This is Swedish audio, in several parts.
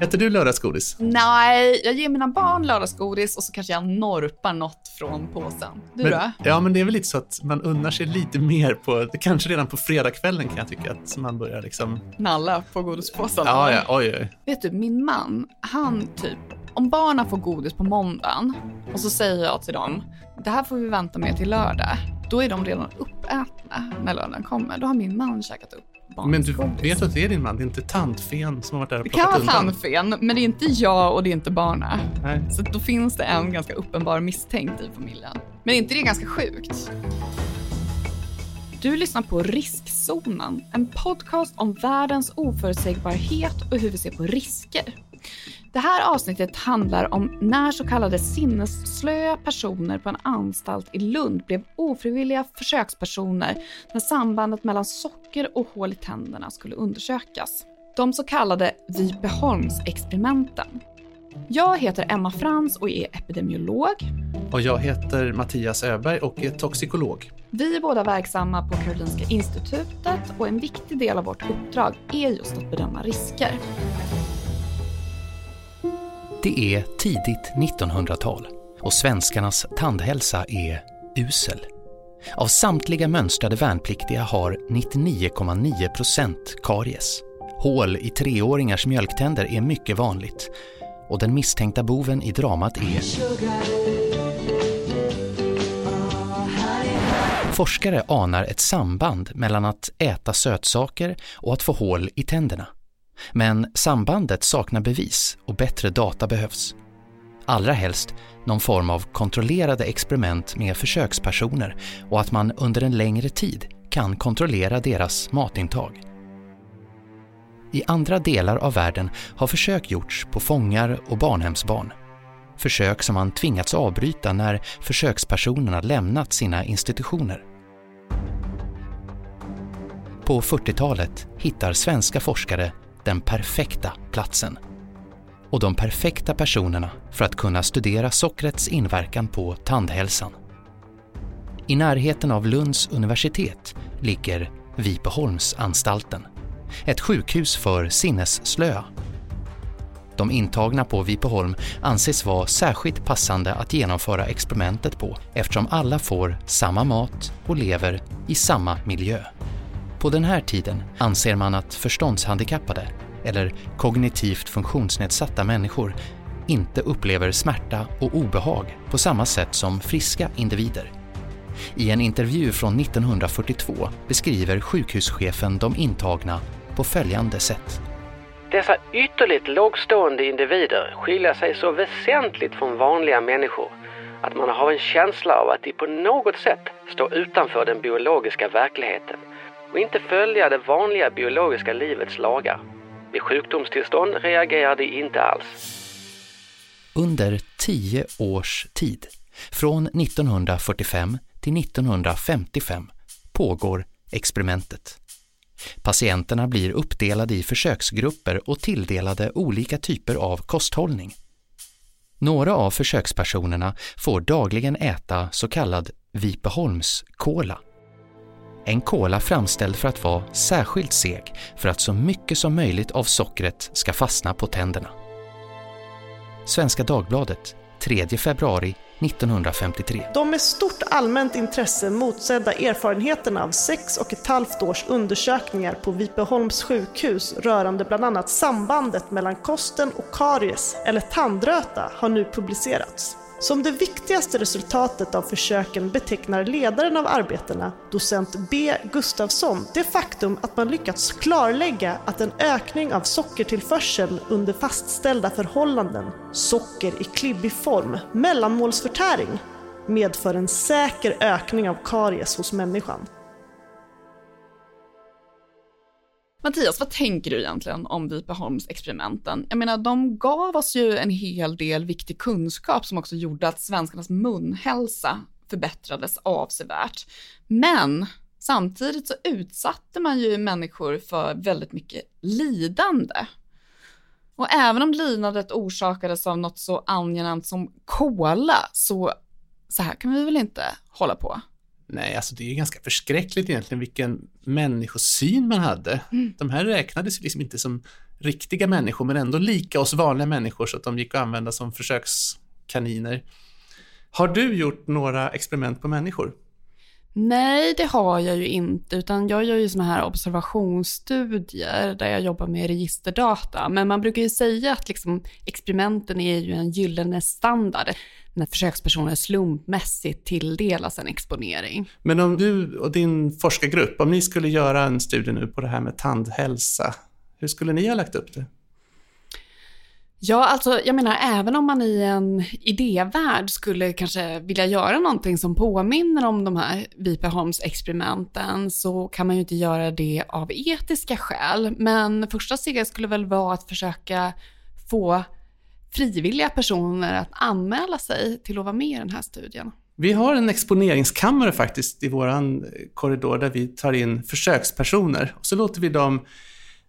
Äter du lördagsgodis? Nej, jag ger mina barn lördagsgodis och så kanske jag norpar något från påsen. Du men, då? Ja, men det är väl lite så att man unnar sig lite mer på, kanske redan på fredagskvällen kan jag tycka, att man börjar liksom... Nalla på godispåsen? Ja, ja, oj, oj. Vet du, min man, han typ, om barnen får godis på måndagen och så säger jag till dem, det här får vi vänta med till lördag. Då är de redan uppätna när lördagen kommer. Då har min man käkat upp men du vet att det är din man, det är inte tandfen som har varit där och Det kan vara undan. tandfen, men det är inte jag och det är inte barna. Nej. Så då finns det en ganska uppenbar misstänkt i familjen. Men är inte det ganska sjukt? Du lyssnar på Riskzonen, en podcast om världens oförutsägbarhet och hur vi ser på risker. Det här avsnittet handlar om när så kallade sinnesslöa personer på en anstalt i Lund blev ofrivilliga försökspersoner när sambandet mellan socker och hål i tänderna skulle undersökas. De så kallade Vipeholmsexperimenten. Jag heter Emma Frans och är epidemiolog. Och jag heter Mattias Öberg och är toxikolog. Vi är båda verksamma på Karolinska Institutet och en viktig del av vårt uppdrag är just att bedöma risker. Det är tidigt 1900-tal och svenskarnas tandhälsa är usel. Av samtliga mönstrade värnpliktiga har 99,9 procent karies. Hål i treåringars mjölktänder är mycket vanligt och den misstänkta boven i dramat är Forskare anar ett samband mellan att äta sötsaker och att få hål i tänderna. Men sambandet saknar bevis och bättre data behövs. Allra helst någon form av kontrollerade experiment med försökspersoner och att man under en längre tid kan kontrollera deras matintag. I andra delar av världen har försök gjorts på fångar och barnhemsbarn. Försök som man tvingats avbryta när försökspersonerna lämnat sina institutioner. På 40-talet hittar svenska forskare den perfekta platsen. Och de perfekta personerna för att kunna studera sockrets inverkan på tandhälsan. I närheten av Lunds universitet ligger Vipeholmsanstalten, ett sjukhus för sinnesslöa. De intagna på Vipeholm anses vara särskilt passande att genomföra experimentet på eftersom alla får samma mat och lever i samma miljö. På den här tiden anser man att förståndshandikappade eller kognitivt funktionsnedsatta människor inte upplever smärta och obehag på samma sätt som friska individer. I en intervju från 1942 beskriver sjukhuschefen de intagna på följande sätt. Dessa ytterligt lågstående individer skiljer sig så väsentligt från vanliga människor att man har en känsla av att de på något sätt står utanför den biologiska verkligheten och inte följa det vanliga biologiska livets lagar. Vid sjukdomstillstånd reagerar de inte alls. Under tio års tid, från 1945 till 1955, pågår experimentet. Patienterna blir uppdelade i försöksgrupper och tilldelade olika typer av kosthållning. Några av försökspersonerna får dagligen äta så kallad Vipeholmskola. En kola framställd för att vara särskilt seg för att så mycket som möjligt av sockret ska fastna på tänderna. Svenska Dagbladet, 3 februari 1953. De med stort allmänt intresse motsedda erfarenheterna av sex och ett halvt års undersökningar på Vipeholms sjukhus rörande bland annat sambandet mellan kosten och karies eller tandröta har nu publicerats. Som det viktigaste resultatet av försöken betecknar ledaren av arbetena, docent B. Gustafsson, det faktum att man lyckats klarlägga att en ökning av sockertillförseln under fastställda förhållanden, socker i klibbig form, mellanmålsförtäring, medför en säker ökning av karies hos människan. Mattias, vad tänker du egentligen om Vipeholmsexperimenten? Jag menar, de gav oss ju en hel del viktig kunskap som också gjorde att svenskarnas munhälsa förbättrades avsevärt. Men samtidigt så utsatte man ju människor för väldigt mycket lidande. Och även om lidandet orsakades av något så angenämt som kola, så, så här kan vi väl inte hålla på? Nej, alltså det är ganska förskräckligt egentligen vilken människosyn man hade. Mm. De här räknades liksom inte som riktiga människor, men ändå lika oss vanliga människor så att de gick att använda som försökskaniner. Har du gjort några experiment på människor? Nej, det har jag ju inte, utan jag gör ju såna här observationsstudier där jag jobbar med registerdata. Men man brukar ju säga att liksom, experimenten är ju en gyllene standard när försökspersoner slumpmässigt tilldelas en exponering. Men om du och din forskargrupp, om ni skulle göra en studie nu på det här med tandhälsa, hur skulle ni ha lagt upp det? Ja, alltså jag menar även om man i en idévärld skulle kanske vilja göra någonting som påminner om de här Vipeholms-experimenten så kan man ju inte göra det av etiska skäl. Men första steget skulle väl vara att försöka få frivilliga personer att anmäla sig till att vara med i den här studien. Vi har en exponeringskammare faktiskt i våran korridor där vi tar in försökspersoner och så låter vi dem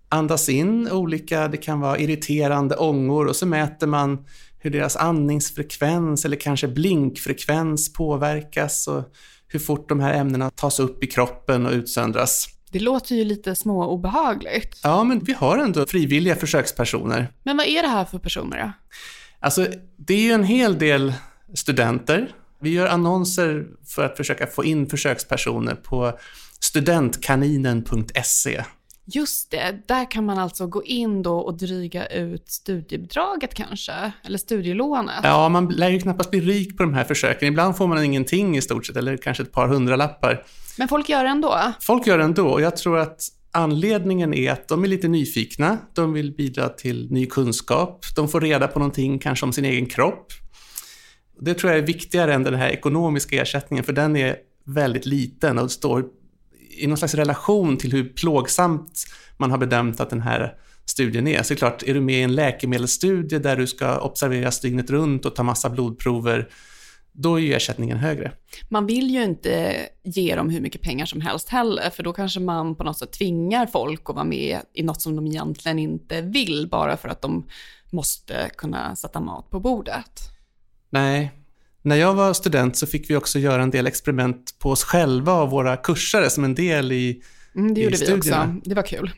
andas in olika, det kan vara irriterande ångor och så mäter man hur deras andningsfrekvens eller kanske blinkfrekvens påverkas och hur fort de här ämnena tas upp i kroppen och utsöndras. Det låter ju lite små obehagligt. Ja, men vi har ändå frivilliga försökspersoner. Men vad är det här för personer då? Alltså, det är ju en hel del studenter. Vi gör annonser för att försöka få in försökspersoner på studentkaninen.se. Just det, där kan man alltså gå in då och dryga ut studiebidraget kanske, eller studielånet. Ja, man lär ju knappast bli rik på de här försöken. Ibland får man ingenting i stort sett, eller kanske ett par hundralappar. Men folk gör det ändå? Folk gör det ändå, och jag tror att anledningen är att de är lite nyfikna, de vill bidra till ny kunskap, de får reda på någonting kanske om sin egen kropp. Det tror jag är viktigare än den här ekonomiska ersättningen, för den är väldigt liten och står i någon slags relation till hur plågsamt man har bedömt att den här studien är. Så det är klart, är du med i en läkemedelsstudie där du ska observeras dygnet runt och ta massa blodprover, då är ju ersättningen högre. Man vill ju inte ge dem hur mycket pengar som helst heller, för då kanske man på något sätt tvingar folk att vara med i något som de egentligen inte vill, bara för att de måste kunna sätta mat på bordet. Nej, när jag var student så fick vi också göra en del experiment på oss själva och våra kursare som en del i mm, Det i gjorde studierna. vi också. Det var kul.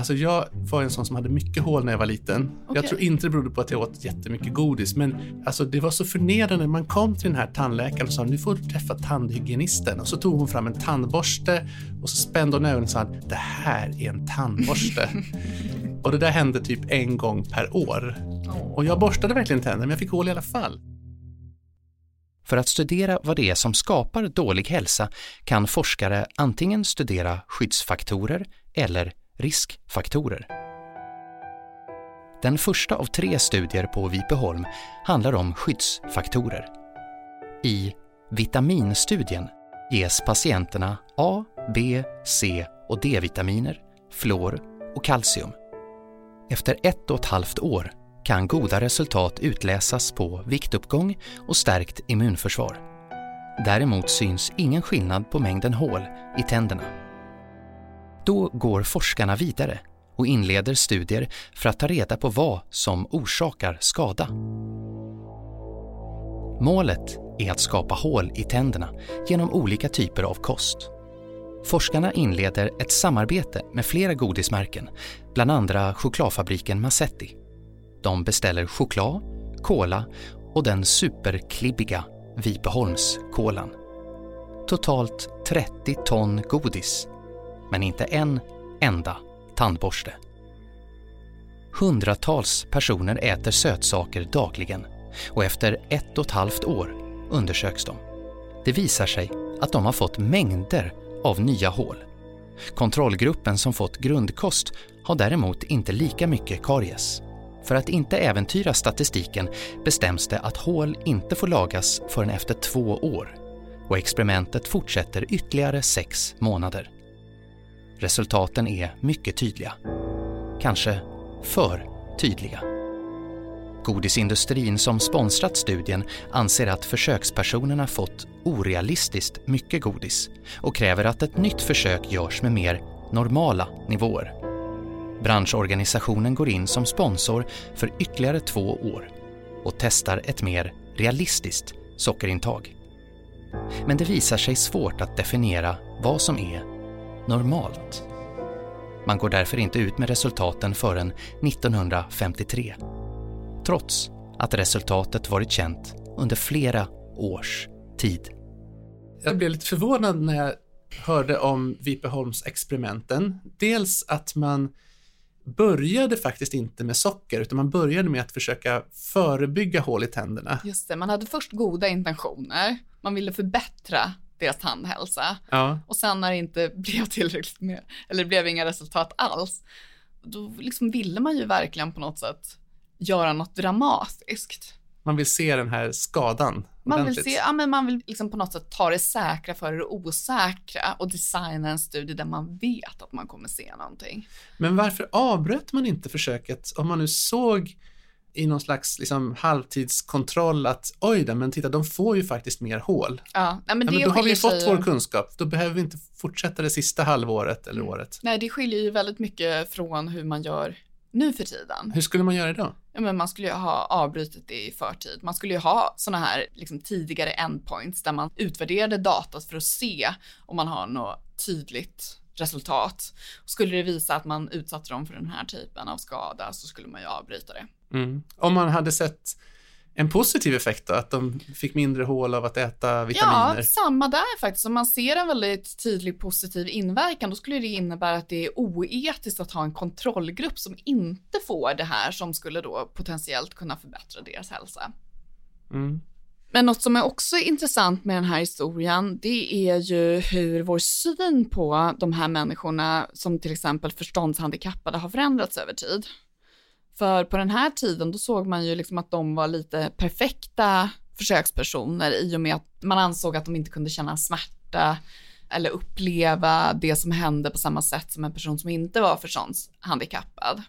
Alltså jag var en sån som hade mycket hål när jag var liten. Okej. Jag tror inte det berodde på att jag åt jättemycket godis, men alltså det var så förnedrande. Man kom till den här tandläkaren och sa nu får du träffa tandhygienisten. Och så tog hon fram en tandborste och så spände hon ögonen och sa det här är en tandborste. och det där hände typ en gång per år. Och jag borstade verkligen tänderna, men jag fick hål i alla fall. För att studera vad det är som skapar dålig hälsa kan forskare antingen studera skyddsfaktorer eller riskfaktorer. Den första av tre studier på Vipeholm handlar om skyddsfaktorer. I vitaminstudien ges patienterna A, B, C och D-vitaminer, fluor och kalcium. Efter ett och ett halvt år kan goda resultat utläsas på viktuppgång och stärkt immunförsvar. Däremot syns ingen skillnad på mängden hål i tänderna. Då går forskarna vidare och inleder studier för att ta reda på vad som orsakar skada. Målet är att skapa hål i tänderna genom olika typer av kost. Forskarna inleder ett samarbete med flera godismärken, bland andra chokladfabriken Massetti. De beställer choklad, cola och den superklibbiga Vipeholmskolan. Totalt 30 ton godis, men inte en enda tandborste. Hundratals personer äter sötsaker dagligen och efter ett och ett halvt år undersöks de. Det visar sig att de har fått mängder av nya hål. Kontrollgruppen som fått grundkost har däremot inte lika mycket karies. För att inte äventyra statistiken bestäms det att hål inte får lagas förrän efter två år och experimentet fortsätter ytterligare sex månader. Resultaten är mycket tydliga. Kanske för tydliga. Godisindustrin som sponsrat studien anser att försökspersonerna fått orealistiskt mycket godis och kräver att ett nytt försök görs med mer normala nivåer. Branschorganisationen går in som sponsor för ytterligare två år och testar ett mer realistiskt sockerintag. Men det visar sig svårt att definiera vad som är normalt. Man går därför inte ut med resultaten förrän 1953. Trots att resultatet varit känt under flera års tid. Jag blev lite förvånad när jag hörde om Vipeholmsexperimenten. Dels att man började faktiskt inte med socker, utan man började med att försöka förebygga hål i tänderna. Just det, man hade först goda intentioner. Man ville förbättra deras tandhälsa. Ja. Och sen när det inte blev tillräckligt med, eller det blev inga resultat alls, då liksom ville man ju verkligen på något sätt göra något dramatiskt. Man vill se den här skadan Man vill, se, ja, men man vill liksom på något sätt ta det säkra för det osäkra och designa en studie där man vet att man kommer se någonting. Men varför avbröt man inte försöket om man nu såg i någon slags liksom, halvtidskontroll att oj då, men titta, de får ju faktiskt mer hål. Ja, men Ja, men då har vi ju fått vår kunskap, då behöver vi inte fortsätta det sista halvåret eller året. Nej, det skiljer ju väldigt mycket från hur man gör nu för tiden. Hur skulle man göra idag? Ja, men man skulle ju ha avbrutit det i förtid. Man skulle ju ha sådana här liksom, tidigare endpoints där man utvärderade datat för att se om man har något tydligt resultat. Skulle det visa att man utsatte dem för den här typen av skada så skulle man ju avbryta det. Mm. Om man hade sett en positiv effekt då, att de fick mindre hål av att äta vitaminer? Ja, samma där faktiskt. Om man ser en väldigt tydlig positiv inverkan, då skulle det innebära att det är oetiskt att ha en kontrollgrupp som inte får det här som skulle då potentiellt kunna förbättra deras hälsa. Mm. Men något som är också intressant med den här historien, det är ju hur vår syn på de här människorna som till exempel förståndshandikappade har förändrats över tid. För på den här tiden, då såg man ju liksom att de var lite perfekta försökspersoner i och med att man ansåg att de inte kunde känna smärta eller uppleva det som hände på samma sätt som en person som inte var förståndshandikappad.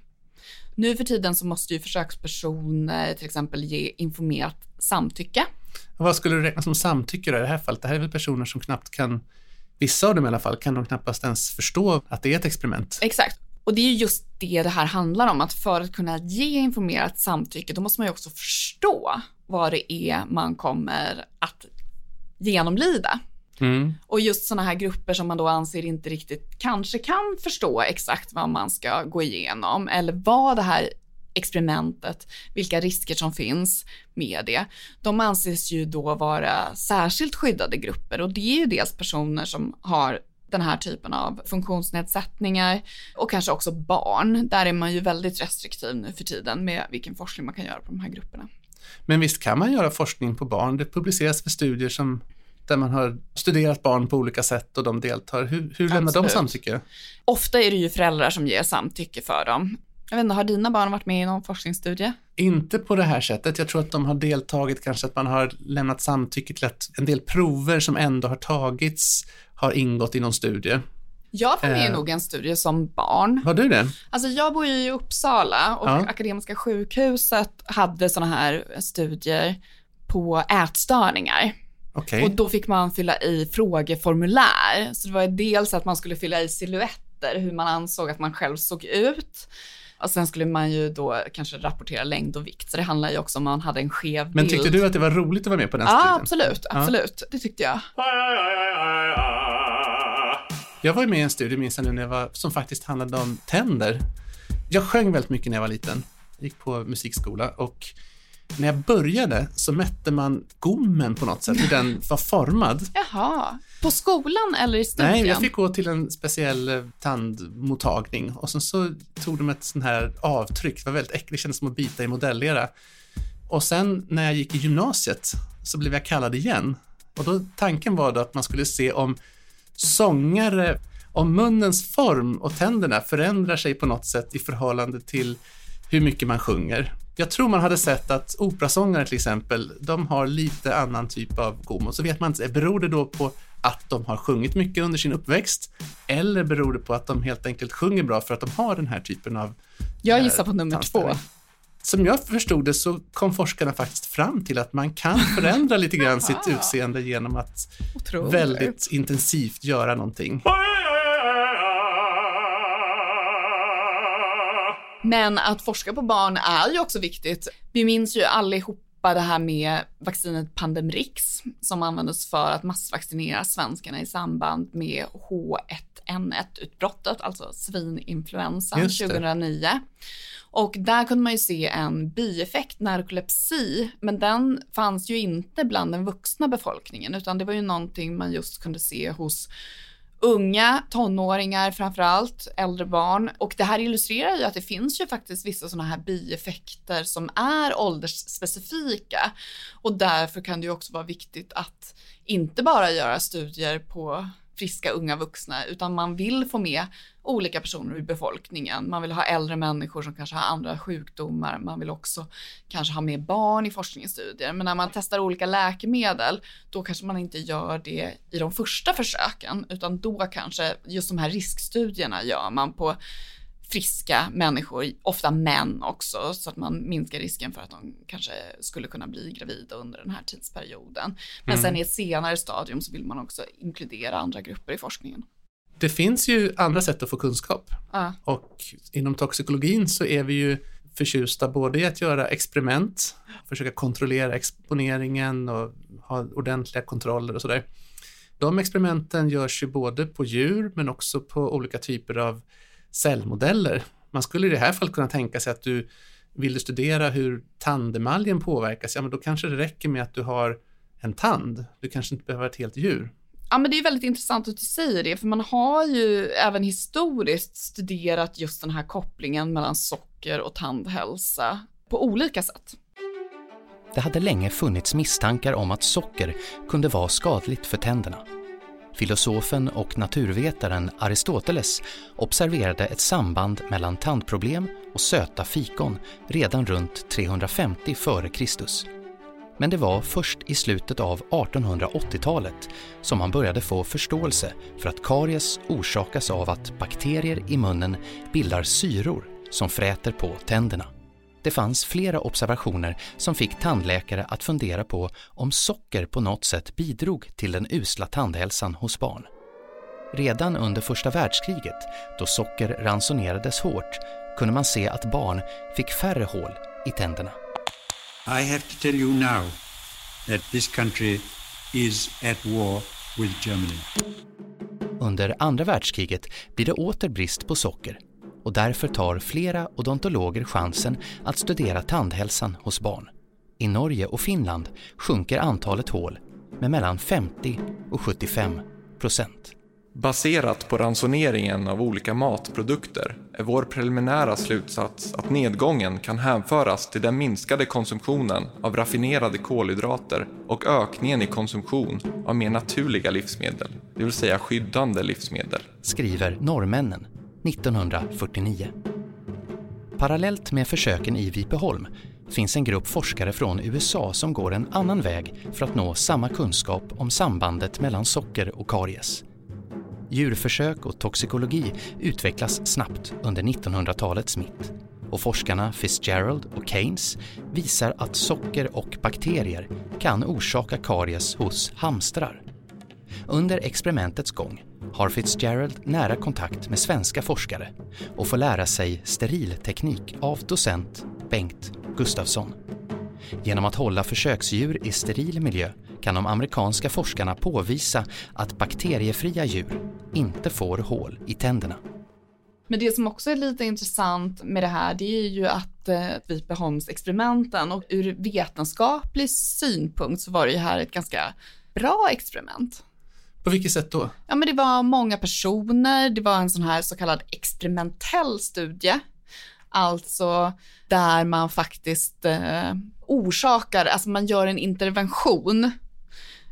Nu för tiden så måste ju försökspersoner till exempel ge informerat samtycke. Vad skulle du räkna som samtycke då i det här fallet? Det här är väl personer som knappt kan, vissa av dem i alla fall, kan de knappast ens förstå att det är ett experiment. Exakt. Och det är ju just det det här handlar om, att för att kunna ge informerat samtycke, då måste man ju också förstå vad det är man kommer att genomlida. Mm. Och just sådana här grupper som man då anser inte riktigt kanske kan förstå exakt vad man ska gå igenom eller vad det här experimentet, vilka risker som finns med det. De anses ju då vara särskilt skyddade grupper och det är ju dels personer som har den här typen av funktionsnedsättningar och kanske också barn. Där är man ju väldigt restriktiv nu för tiden med vilken forskning man kan göra på de här grupperna. Men visst kan man göra forskning på barn? Det publiceras för studier som, där man har studerat barn på olika sätt och de deltar. Hur, hur lämnar de samtycke? Ofta är det ju föräldrar som ger samtycke för dem. Jag vet inte, har dina barn varit med i någon forskningsstudie? Inte på det här sättet. Jag tror att de har deltagit, kanske att man har lämnat samtycke till att en del prover som ändå har tagits har ingått i någon studie. Jag var med i Eh. nog en studie som barn. Har du det? Alltså jag bor ju i Uppsala och Ja. Akademiska sjukhuset hade sådana här studier på ätstörningar. Okej. Och då fick man fylla i frågeformulär. Så det var dels att man skulle fylla i silhuetter, hur man ansåg att man själv såg ut. Och sen skulle man ju då kanske rapportera längd och vikt. Så det handlar ju också om man hade en skev bild. Men tyckte du att det var roligt att vara med på den Ja, studien? absolut. Absolut. Det tyckte jag. Jag var ju med i en studie, minns jag nu, när jag var, som faktiskt handlade om tänder. Jag sjöng väldigt mycket när jag var liten. Jag gick på musikskola och när jag började så mätte man gommen på något sätt, hur den var formad. Jaha. På skolan eller i studien? Nej, jag fick gå till en speciell eh, tandmottagning och sen så tog de ett sånt här avtryck. Det var väldigt äckligt, det kändes som att bita i modellera. Och sen när jag gick i gymnasiet så blev jag kallad igen. Och då, tanken var då att man skulle se om sångare, om munnens form och tänderna förändrar sig på något sätt i förhållande till hur mycket man sjunger. Jag tror man hade sett att operasångare till exempel, de har lite annan typ av gom. Och så vet man inte, beror det då på att de har sjungit mycket under sin uppväxt? Eller beror det på att de helt enkelt sjunger bra för att de har den här typen av Jag eh, gissar på nummer två. Som jag förstod det så kom forskarna faktiskt fram till att man kan förändra lite grann sitt utseende genom att Otroligt. väldigt intensivt göra någonting. Men att forska på barn är ju också viktigt. Vi minns ju allihopa det här med vaccinet Pandemrix som användes för att massvaccinera svenskarna i samband med H1N1-utbrottet, alltså svininfluensan 2009. Och där kunde man ju se en bieffekt, narkolepsi, men den fanns ju inte bland den vuxna befolkningen, utan det var ju någonting man just kunde se hos unga, tonåringar framför allt, äldre barn. Och det här illustrerar ju att det finns ju faktiskt vissa sådana här bieffekter som är åldersspecifika. Och därför kan det ju också vara viktigt att inte bara göra studier på friska unga vuxna, utan man vill få med olika personer i befolkningen. Man vill ha äldre människor som kanske har andra sjukdomar. Man vill också kanske ha med barn i forskningsstudier. Men när man testar olika läkemedel, då kanske man inte gör det i de första försöken, utan då kanske just de här riskstudierna gör man på friska människor, ofta män också, så att man minskar risken för att de kanske skulle kunna bli gravida under den här tidsperioden. Men mm. sen i ett senare stadium så vill man också inkludera andra grupper i forskningen. Det finns ju andra sätt att få kunskap. Ja. Och inom toxikologin så är vi ju förtjusta både i att göra experiment, försöka kontrollera exponeringen och ha ordentliga kontroller och sådär. De experimenten görs ju både på djur men också på olika typer av cellmodeller. Man skulle i det här fallet kunna tänka sig att du vill studera hur tandemaljen påverkas, ja men då kanske det räcker med att du har en tand. Du kanske inte behöver ett helt djur. Ja, men det är väldigt intressant att du säger det, för man har ju även historiskt studerat just den här kopplingen mellan socker och tandhälsa på olika sätt. Det hade länge funnits misstankar om att socker kunde vara skadligt för tänderna. Filosofen och naturvetaren Aristoteles observerade ett samband mellan tandproblem och söta fikon redan runt 350 f.Kr. Men det var först i slutet av 1880-talet som man började få förståelse för att karies orsakas av att bakterier i munnen bildar syror som fräter på tänderna. Det fanns flera observationer som fick tandläkare att fundera på om socker på något sätt bidrog till den usla tandhälsan hos barn. Redan under första världskriget, då socker ransonerades hårt, kunde man se att barn fick färre hål i tänderna. I have to tell you now that this country is at war with Germany. Under andra världskriget blir det åter brist på socker och därför tar flera odontologer chansen att studera tandhälsan hos barn. I Norge och Finland sjunker antalet hål med mellan 50 och 75 procent. Baserat på ransoneringen av olika matprodukter är vår preliminära slutsats att nedgången kan hänföras till den minskade konsumtionen av raffinerade kolhydrater och ökningen i konsumtion av mer naturliga livsmedel, det vill säga skyddande livsmedel. Skriver norrmännen 1949. Parallellt med försöken i Vipeholm finns en grupp forskare från USA som går en annan väg för att nå samma kunskap om sambandet mellan socker och karies. Djurförsök och toxikologi utvecklas snabbt under 1900-talets mitt och forskarna Fitzgerald och Keynes visar att socker och bakterier kan orsaka karies hos hamstrar. Under experimentets gång har Fitzgerald nära kontakt med svenska forskare och får lära sig sterilteknik av docent Bengt Gustafsson. Genom att hålla försöksdjur i steril miljö kan de amerikanska forskarna påvisa att bakteriefria djur inte får hål i tänderna. Men det som också är lite intressant med det här, det är ju att eh, Vipeholms-experimenten och ur vetenskaplig synpunkt så var det ju här ett ganska bra experiment. På vilket sätt då? Ja, men det var många personer, det var en sån här så kallad experimentell studie. Alltså där man faktiskt eh, orsakar, alltså man gör en intervention.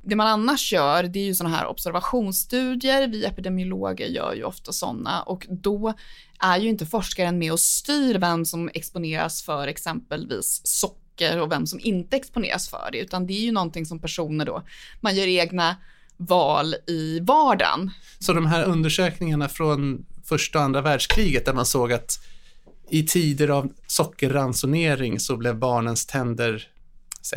Det man annars gör, det är ju såna här observationsstudier. Vi epidemiologer gör ju ofta sådana och då är ju inte forskaren med och styr vem som exponeras för exempelvis socker och vem som inte exponeras för det, utan det är ju någonting som personer då, man gör egna val i vardagen. Så de här undersökningarna från första och andra världskriget där man såg att i tider av sockerransonering så blev barnens tänder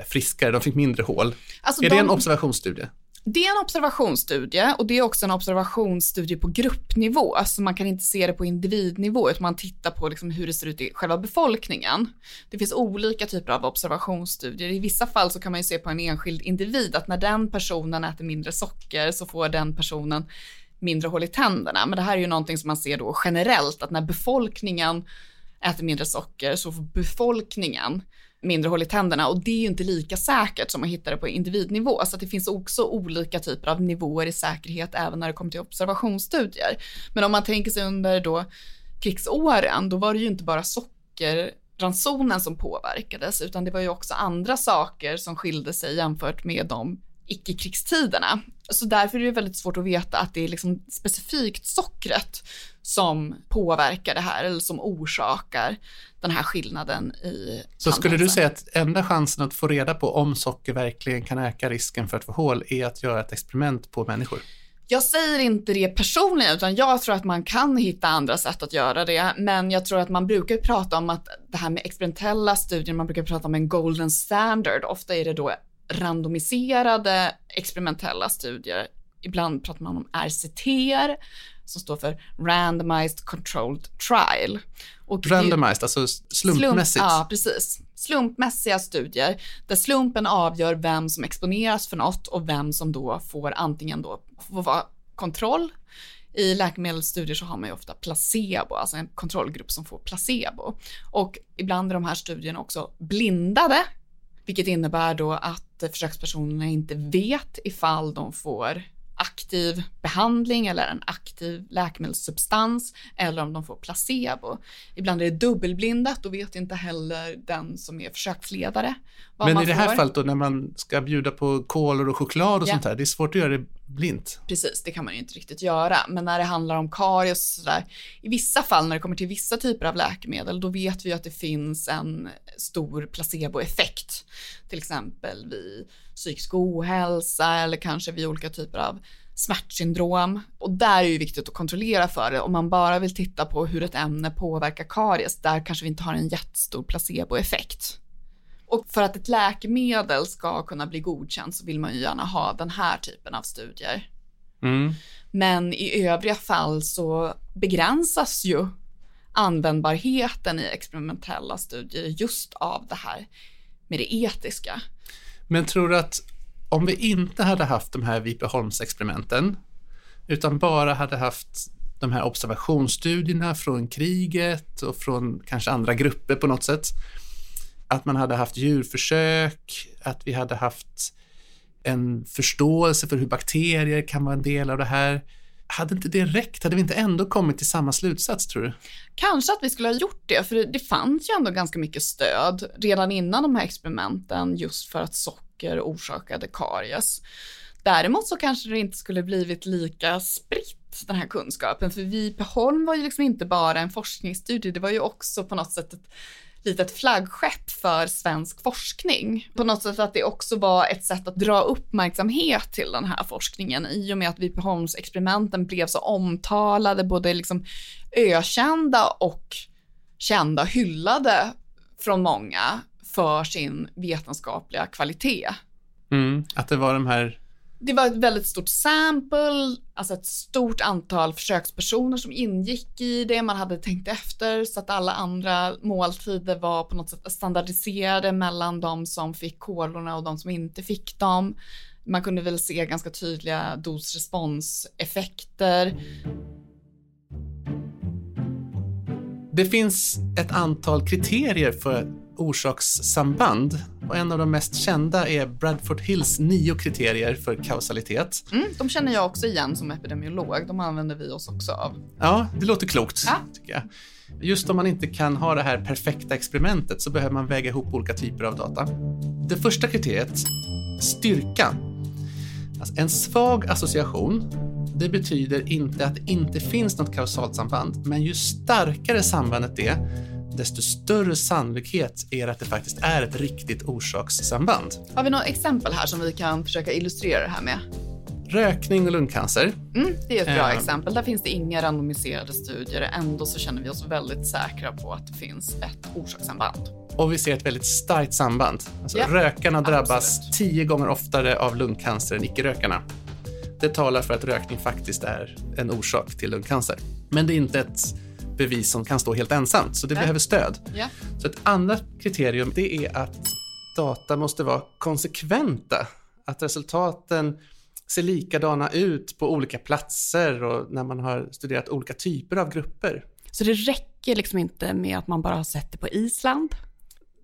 friskare, de fick mindre hål. Alltså är de, det en observationsstudie? Det är en observationsstudie och det är också en observationsstudie på gruppnivå, så man kan inte se det på individnivå, utan man tittar på liksom hur det ser ut i själva befolkningen. Det finns olika typer av observationsstudier. I vissa fall så kan man ju se på en enskild individ att när den personen äter mindre socker så får den personen mindre hål i tänderna. Men det här är ju någonting som man ser då generellt, att när befolkningen äter mindre socker så får befolkningen mindre hål i tänderna och det är ju inte lika säkert som att hitta det på individnivå. Så det finns också olika typer av nivåer i säkerhet även när det kommer till observationsstudier. Men om man tänker sig under då krigsåren, då var det ju inte bara sockerransonen som påverkades, utan det var ju också andra saker som skilde sig jämfört med de icke-krigstiderna. Så därför är det väldigt svårt att veta att det är liksom specifikt sockret som påverkar det här eller som orsakar den här skillnaden i Så skulle du säga att enda chansen att få reda på om socker verkligen kan öka risken för att få hål är att göra ett experiment på människor? Jag säger inte det personligen, utan jag tror att man kan hitta andra sätt att göra det. Men jag tror att man brukar prata om att det här med experimentella studier, man brukar prata om en golden standard. Ofta är det då randomiserade experimentella studier. Ibland pratar man om RCT som står för Randomized Controlled Trial. Och Randomized, alltså slumpmässigt? Slump, ja, precis. Slumpmässiga studier där slumpen avgör vem som exponeras för något och vem som då får antingen då får vara kontroll i läkemedelsstudier så har man ju ofta placebo, alltså en kontrollgrupp som får placebo. Och ibland är de här studierna också blindade, vilket innebär då att försökspersonerna inte vet ifall de får aktiv behandling eller en aktiv läkemedelssubstans eller om de får placebo. Ibland är det dubbelblindat, då vet inte heller den som är försöksledare Men i det här får. fallet då när man ska bjuda på kolor och choklad och ja. sånt här, det är svårt att göra det blint. Precis, det kan man ju inte riktigt göra. Men när det handlar om karies och sådär, i vissa fall när det kommer till vissa typer av läkemedel, då vet vi att det finns en stor placeboeffekt. Till exempel vid psykisk ohälsa eller kanske vid olika typer av smärtsyndrom. Och där är det viktigt att kontrollera för det. Om man bara vill titta på hur ett ämne påverkar karies, där kanske vi inte har en jättestor placeboeffekt. Och för att ett läkemedel ska kunna bli godkänt så vill man ju gärna ha den här typen av studier. Mm. Men i övriga fall så begränsas ju användbarheten i experimentella studier just av det här med det etiska. Men tror du att om vi inte hade haft de här Vipeholmsexperimenten, utan bara hade haft de här observationsstudierna från kriget och från kanske andra grupper på något sätt, att man hade haft djurförsök, att vi hade haft en förståelse för hur bakterier kan vara en del av det här. Hade inte det räckt? Hade vi inte ändå kommit till samma slutsats tror du? Kanske att vi skulle ha gjort det, för det fanns ju ändå ganska mycket stöd redan innan de här experimenten just för att socker orsakade karies. Däremot så kanske det inte skulle blivit lika spritt den här kunskapen, för Vipeholm var ju liksom inte bara en forskningsstudie, det var ju också på något sätt ett Typ litet flaggskepp för svensk forskning. På något sätt att det också var ett sätt att dra uppmärksamhet till den här forskningen i och med att Vipeholmsexperimenten blev så omtalade, både liksom ökända och kända, hyllade från många för sin vetenskapliga kvalitet. Mm, att det var de här det var ett väldigt stort sample, alltså ett stort antal försökspersoner som ingick i det. Man hade tänkt efter så att alla andra måltider var på något sätt standardiserade mellan de som fick kolorna och de som inte fick dem. Man kunde väl se ganska tydliga dos-respons-effekter. Det finns ett antal kriterier för orsakssamband och en av de mest kända är Bradford Hills nio kriterier för kausalitet. Mm, de känner jag också igen som epidemiolog. De använder vi oss också av. Ja, det låter klokt, ja. tycker jag. Just om man inte kan ha det här perfekta experimentet så behöver man väga ihop olika typer av data. Det första kriteriet, styrka. Alltså en svag association, det betyder inte att det inte finns något kausalt samband, men ju starkare sambandet är, desto större sannolikhet är det att det faktiskt är ett riktigt orsakssamband. Har vi några exempel här som vi kan försöka illustrera det här med? Rökning och lungcancer. Mm, det är ett bra uh, exempel. Där finns det inga randomiserade studier. Ändå så känner vi oss väldigt säkra på att det finns ett orsakssamband. Och vi ser ett väldigt starkt samband. Alltså, yeah, rökarna drabbas absolut. tio gånger oftare av lungcancer än icke-rökarna. Det talar för att rökning faktiskt är en orsak till lungcancer. Men det är inte ett bevis som kan stå helt ensamt, så det behöver stöd. Yeah. Så ett annat kriterium det är att data måste vara konsekventa. Att resultaten ser likadana ut på olika platser och när man har studerat olika typer av grupper. Så det räcker liksom inte med att man bara har sett det på Island?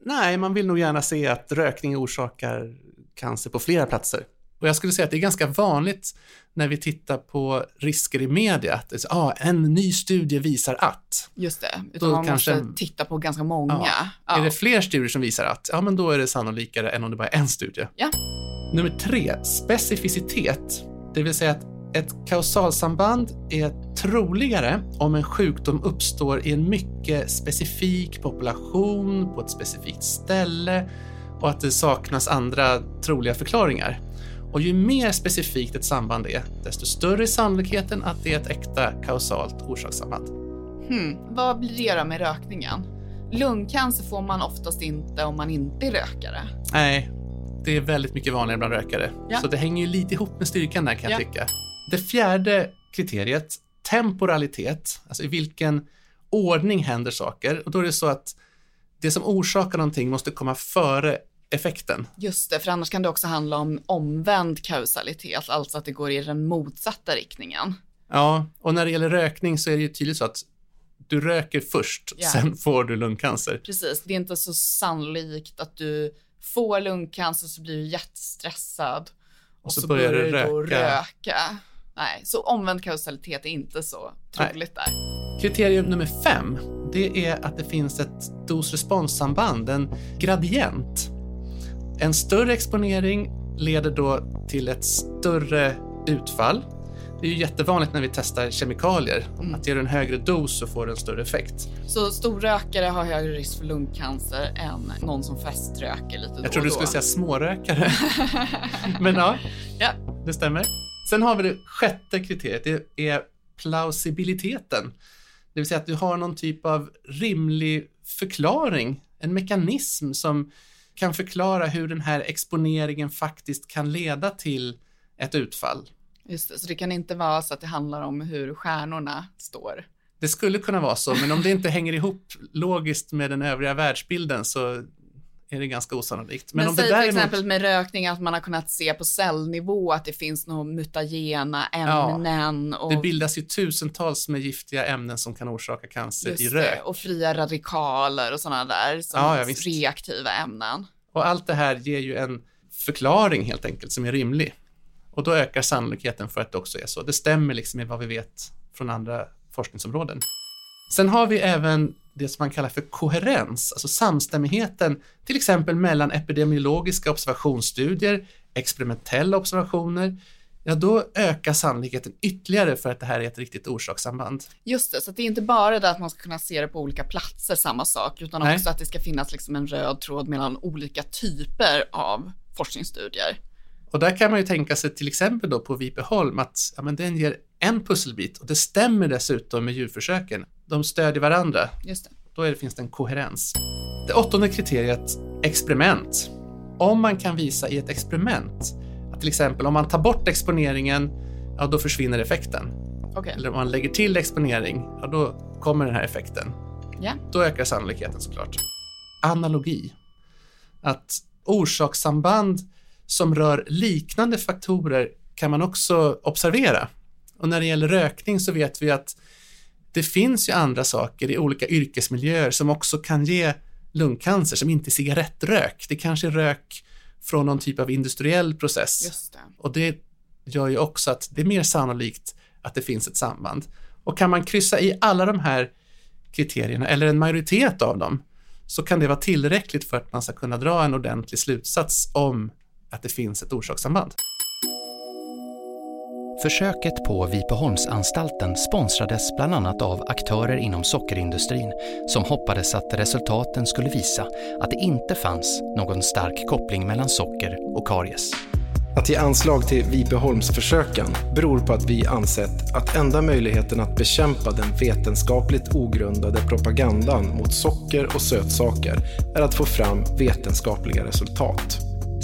Nej, man vill nog gärna se att rökning orsakar cancer på flera platser. Och jag skulle säga att det är ganska vanligt när vi tittar på risker i media, att är, ah, en ny studie visar att. Just det, utan Då man kanske- måste titta på ganska många. Ja. Ja. Är det fler studier som visar att, ja men då är det sannolikare än om det bara är en studie. Ja. Nummer tre, specificitet. Det vill säga att ett kausalsamband är troligare om en sjukdom uppstår i en mycket specifik population, på ett specifikt ställe och att det saknas andra troliga förklaringar. Och ju mer specifikt ett samband är, desto större är sannolikheten att det är ett äkta kausalt orsakssamband. Hmm. Vad blir det då med rökningen? Lungcancer får man oftast inte om man inte är rökare. Nej, det är väldigt mycket vanligare bland rökare. Ja. Så det hänger ju lite ihop med styrkan där kan jag Ja. tycka. Det fjärde kriteriet, temporalitet, alltså i vilken ordning händer saker. Och då är det så att det som orsakar någonting måste komma före effekten. Just det, för annars kan det också handla om omvänd kausalitet, alltså att det går i den motsatta riktningen. Ja, och när det gäller rökning så är det ju tydligt så att du röker först, Ja. sen får du lungcancer. Precis, det är inte så sannolikt att du får lungcancer så blir du jättestressad och, så så, börjar du röka. röka. Nej, så omvänd kausalitet är inte så troligt där. Kriterium nummer fem, det är att det finns ett dos-respons-samband, en gradient. En större exponering leder då till ett större utfall. Det är ju jättevanligt när vi testar kemikalier, att ger du en högre dos så får du en större effekt. Så storrökare har högre risk för lungcancer än någon som feströker lite Jag trodde du skulle säga smårökare. Men ja, Ja. det stämmer. Sen har vi det sjätte kriteriet, det är plausibiliteten. Det vill säga att du har någon typ av rimlig förklaring, en mekanism som kan förklara hur den här exponeringen faktiskt kan leda till ett utfall. Just det, så det kan inte vara så att det handlar om hur stjärnorna står. Det skulle kunna vara så, men om det inte hänger ihop logiskt med den övriga världsbilden så är det ganska osannolikt. Men, Men, om det säg till däremot... exempel med rökning att man har kunnat se på cellnivå att det finns några mutagena ämnen och, Det bildas ju tusentals med giftiga ämnen som kan orsaka cancer just i det, rök. och fria radikaler och sådana där som Ja, ja, reaktiva ämnen. Och allt det här ger ju en förklaring helt enkelt som är rimlig. Och då ökar sannolikheten för att det också är så. Det stämmer liksom med vad vi vet från andra forskningsområden. Sen har vi även det som man kallar för koherens, alltså samstämmigheten till exempel mellan epidemiologiska observationsstudier, experimentella observationer. Ja, då ökar sannolikheten ytterligare för att det här är ett riktigt orsakssamband. Just det, så det är inte bara det att man ska kunna se det på olika platser, samma sak, utan Nej. också att det ska finnas liksom en röd tråd mellan olika typer av forskningsstudier. Och där kan man ju tänka sig till exempel då på Vipeholm att ja, men den ger en pusselbit och det stämmer dessutom med djurförsöken. De stödjer varandra. Just det. Då det, finns det en koherens. Det åttonde kriteriet, experiment. Om man kan visa i ett experiment att till exempel om man tar bort exponeringen, ja då försvinner effekten. Okej. Eller om man lägger till exponering, ja då kommer den här effekten. Ja. Då ökar sannolikheten såklart. Analogi. Att orsakssamband som rör liknande faktorer kan man också observera. Och när det gäller rökning så vet vi att det finns ju andra saker i olika yrkesmiljöer som också kan ge lungcancer, som inte är cigarettrök. Det kanske är rök från någon typ av industriell process. Det. Och det gör ju också att det är mer sannolikt att det finns ett samband. Och kan man kryssa i alla de här kriterierna, eller en majoritet av dem, så kan det vara tillräckligt för att man ska kunna dra en ordentlig slutsats om att det finns ett orsakssamband. Försöket på Vipeholmsanstalten sponsrades bland annat av aktörer inom sockerindustrin som hoppades att resultaten skulle visa att det inte fanns någon stark koppling mellan socker och karies. Att ge anslag till Vipeholmsförsöken beror på att vi ansett att enda möjligheten att bekämpa den vetenskapligt ogrundade propagandan mot socker och sötsaker är att få fram vetenskapliga resultat.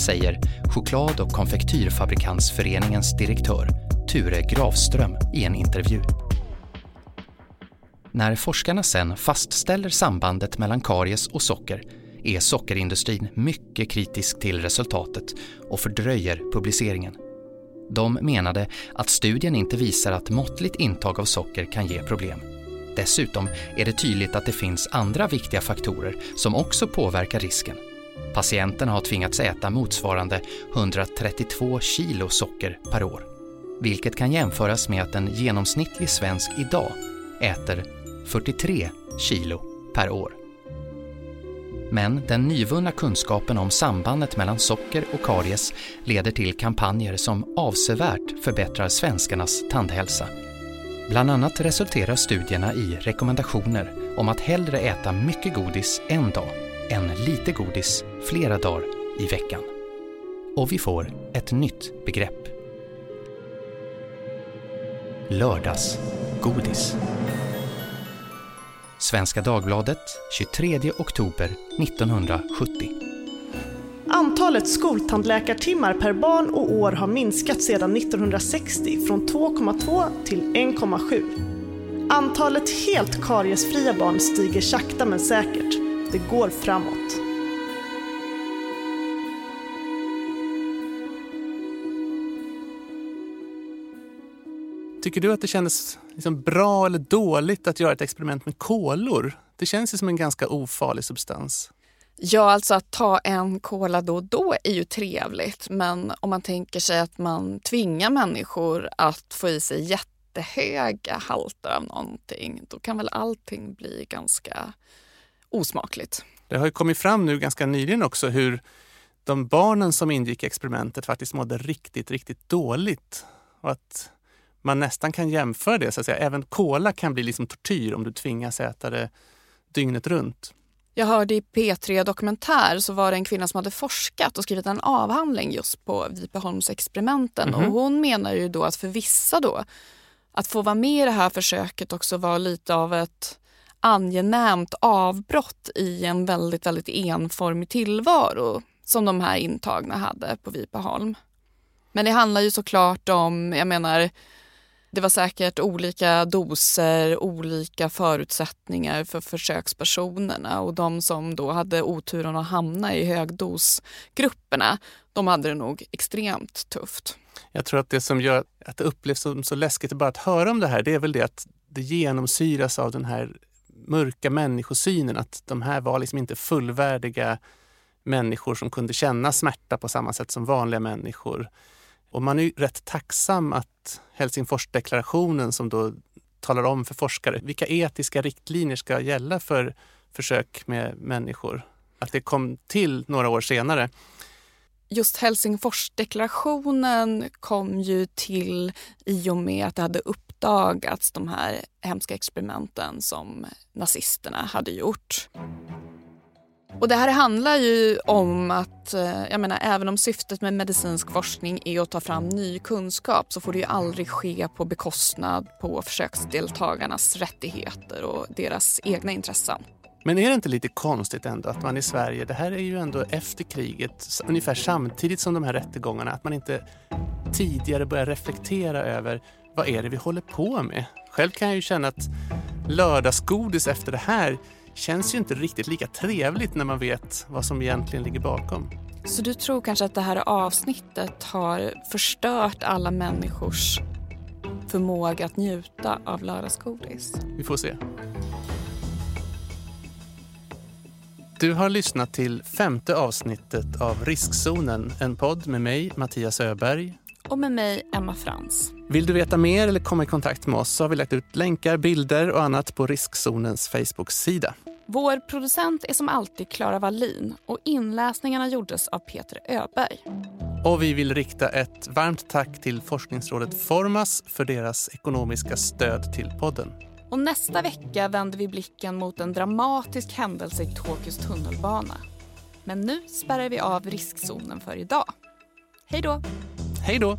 säger choklad och konfektyrfabrikantsföreningens direktör Ture Grafström i en intervju. När forskarna sen fastställer sambandet mellan karies och socker är sockerindustrin mycket kritisk till resultatet och fördröjer publiceringen. De menade att studien inte visar att måttligt intag av socker kan ge problem. Dessutom är det tydligt att det finns andra viktiga faktorer som också påverkar risken. Patienterna har tvingats äta motsvarande 132 kilo socker per år. Vilket kan jämföras med att en genomsnittlig svensk idag äter 43 kilo per år. Men den nyvunna kunskapen om sambandet mellan socker och karies leder till kampanjer som avsevärt förbättrar svenskarnas tandhälsa. Bland annat resulterar studierna i rekommendationer om att hellre äta mycket godis en dag än lite godis flera dagar i veckan. Och vi får ett nytt begrepp. Lördagsgodis. Svenska Dagbladet 23 oktober 1970. Antalet skoltandläkartimmar per barn och år har minskat sedan 1960 från 2,2 till 1,7. Antalet helt kariesfria barn stiger sakta men säkert. Det går framåt. Tycker du att det kändes liksom bra eller dåligt att göra ett experiment med kolor? Det känns ju som en ganska ofarlig substans. Ja, alltså att ta en cola då och då är ju trevligt. Men om man tänker sig att man tvingar människor att få i sig jättehöga halter av någonting, då kan väl allting bli ganska osmakligt. Det har ju kommit fram nu ganska nyligen också hur de barnen som ingick i experimentet faktiskt mådde riktigt, riktigt dåligt. Och att man nästan kan jämföra det. Så att säga. Även kola kan bli liksom tortyr om du tvingas äta det dygnet runt. Jag hörde i P3 Dokumentär så var det en kvinna som hade forskat och skrivit en avhandling just på Vipeholmsexperimenten. Mm -hmm. Och hon menar ju då att för vissa då, att få vara med i det här försöket också var lite av ett angenämt avbrott i en väldigt, väldigt enformig tillvaro som de här intagna hade på Vipeholm. Men det handlar ju såklart om, jag menar, det var säkert olika doser, olika förutsättningar för försökspersonerna och de som då hade oturen att hamna i högdosgrupperna, de hade det nog extremt tufft. Jag tror att det som gör att det upplevs som så läskigt bara att höra om det här, det är väl det att det genomsyras av den här mörka människosynen, att de här var liksom inte fullvärdiga människor som kunde känna smärta på samma sätt som vanliga människor. Och man är rätt tacksam att Helsingforsdeklarationen som då talar om för forskare vilka etiska riktlinjer ska gälla för försök med människor, att det kom till några år senare. Just Helsingforsdeklarationen kom ju till i och med att det hade uppdagats de här hemska experimenten som nazisterna hade gjort. Och det här handlar ju om att, eh, jag menar även om syftet med medicinsk forskning är att ta fram ny kunskap så får det ju aldrig ske på bekostnad på försöksdeltagarnas rättigheter och deras egna intressen. Men är det inte lite konstigt ändå att man i Sverige, det här är ju ändå efter kriget, ungefär samtidigt som de här rättegångarna, att man inte tidigare börjar reflektera över vad är det vi håller på med? Själv kan jag ju känna att lördagsgodis efter det här känns ju inte riktigt lika trevligt när man vet vad som egentligen ligger bakom. Så du tror kanske att det här avsnittet har förstört alla människors förmåga att njuta av lördagsgodis? Vi får se. Du har lyssnat till femte avsnittet av Riskzonen, en podd med mig, Mattias Öberg. Och med mig, Emma Frans. Vill du veta mer eller komma i kontakt med oss så har vi lagt ut länkar, bilder och annat på Riskzonens Facebook-sida. Vår producent är som alltid Klara Wallin och inläsningarna gjordes av Peter Öberg. Och vi vill rikta ett varmt tack till forskningsrådet Formas för deras ekonomiska stöd till podden. Och nästa vecka vänder vi blicken mot en dramatisk händelse i Tokyos tunnelbana. Men nu spärrar vi av riskzonen för idag. Hej då! Hej då!